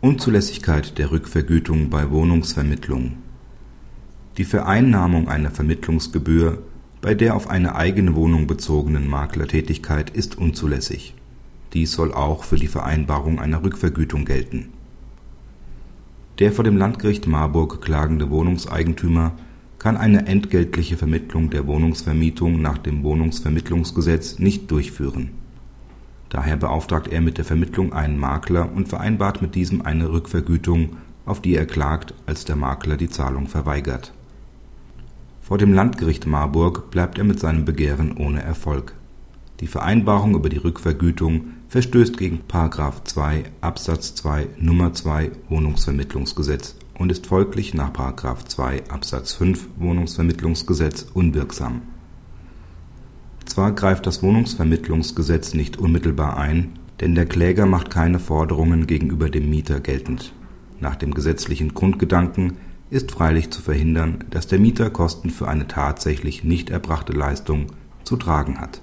Unzulässigkeit der Rückvergütung bei Wohnungsvermittlung Die Vereinnahmung einer Vermittlungsgebühr bei der auf eine eigene Wohnung bezogenen Maklertätigkeit ist unzulässig. Dies soll auch für die Vereinbarung einer Rückvergütung gelten. Der vor dem Landgericht Marburg klagende Wohnungseigentümer kann eine entgeltliche Vermittlung der Wohnungsvermietung nach dem Wohnungsvermittlungsgesetz nicht durchführen Daher beauftragt er mit der Vermittlung einen Makler und vereinbart mit diesem eine Rückvergütung, auf die er klagt, als der Makler die Zahlung verweigert. Vor dem Landgericht Marburg bleibt er mit seinem Begehren ohne Erfolg. Die Vereinbarung über die Rückvergütung verstößt gegen § 2 Absatz 2 Nummer 2 Wohnungsvermittlungsgesetz und ist folglich nach § 2 Absatz 5 Wohnungsvermittlungsgesetz unwirksam zwar greift das Wohnungsvermittlungsgesetz nicht unmittelbar ein, denn der Kläger macht keine Forderungen gegenüber dem Mieter geltend. Nach dem gesetzlichen Grundgedanken ist freilich zu verhindern, dass der Mieter Kosten für eine tatsächlich nicht erbrachte Leistung zu tragen hat.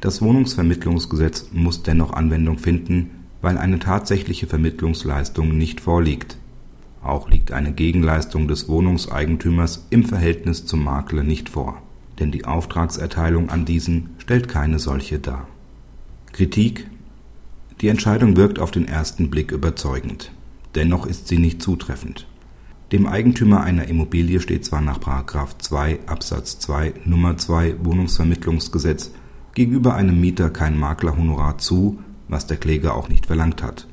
Das Wohnungsvermittlungsgesetz muss dennoch Anwendung finden, weil eine tatsächliche Vermittlungsleistung nicht vorliegt. Auch liegt eine Gegenleistung des Wohnungseigentümers im Verhältnis zum Makler nicht vor denn die Auftragserteilung an diesen stellt keine solche dar. Kritik Die Entscheidung wirkt auf den ersten Blick überzeugend, dennoch ist sie nicht zutreffend. Dem Eigentümer einer Immobilie steht zwar nach 2 Absatz 2 Nummer 2 Wohnungsvermittlungsgesetz gegenüber einem Mieter kein Maklerhonorar zu, was der Kläger auch nicht verlangt hat.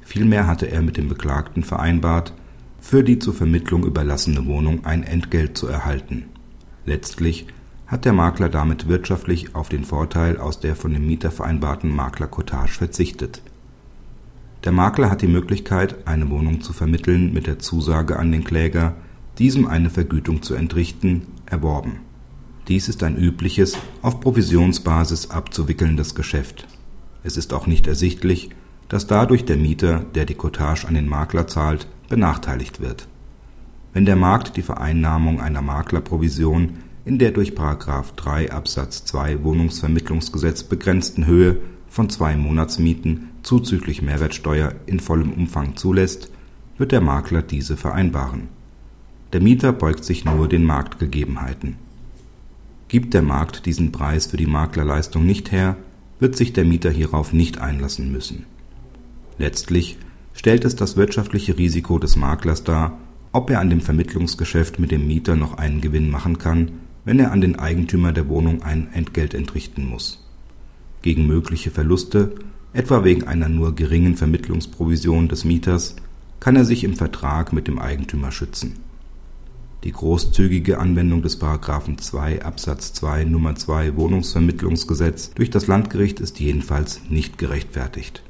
Vielmehr hatte er mit dem Beklagten vereinbart, für die zur Vermittlung überlassene Wohnung ein Entgelt zu erhalten Letztlich hat der Makler damit wirtschaftlich auf den Vorteil aus der von dem Mieter vereinbarten Maklercottage verzichtet. Der Makler hat die Möglichkeit, eine Wohnung zu vermitteln mit der Zusage an den Kläger, diesem eine Vergütung zu entrichten, erworben. Dies ist ein übliches, auf Provisionsbasis abzuwickelndes Geschäft. Es ist auch nicht ersichtlich, dass dadurch der Mieter, der die Cottage an den Makler zahlt, benachteiligt wird wenn der Markt die Vereinnahmung einer Maklerprovision in der durch § 3 Absatz 2 Wohnungsvermittlungsgesetz begrenzten Höhe von zwei Monatsmieten zuzüglich Mehrwertsteuer in vollem Umfang zulässt, wird der Makler diese vereinbaren. Der Mieter beugt sich nur den Marktgegebenheiten. Gibt der Markt diesen Preis für die Maklerleistung nicht her, wird sich der Mieter hierauf nicht einlassen müssen. Letztlich stellt es das wirtschaftliche Risiko des Maklers dar ob er an dem Vermittlungsgeschäft mit dem Mieter noch einen Gewinn machen kann, wenn er an den Eigentümer der Wohnung ein Entgelt entrichten muss. Gegen mögliche Verluste, etwa wegen einer nur geringen Vermittlungsprovision des Mieters, kann er sich im Vertrag mit dem Eigentümer schützen. Die großzügige Anwendung des § 2 Absatz 2 Nummer 2 Wohnungsvermittlungsgesetz durch das Landgericht ist jedenfalls nicht gerechtfertigt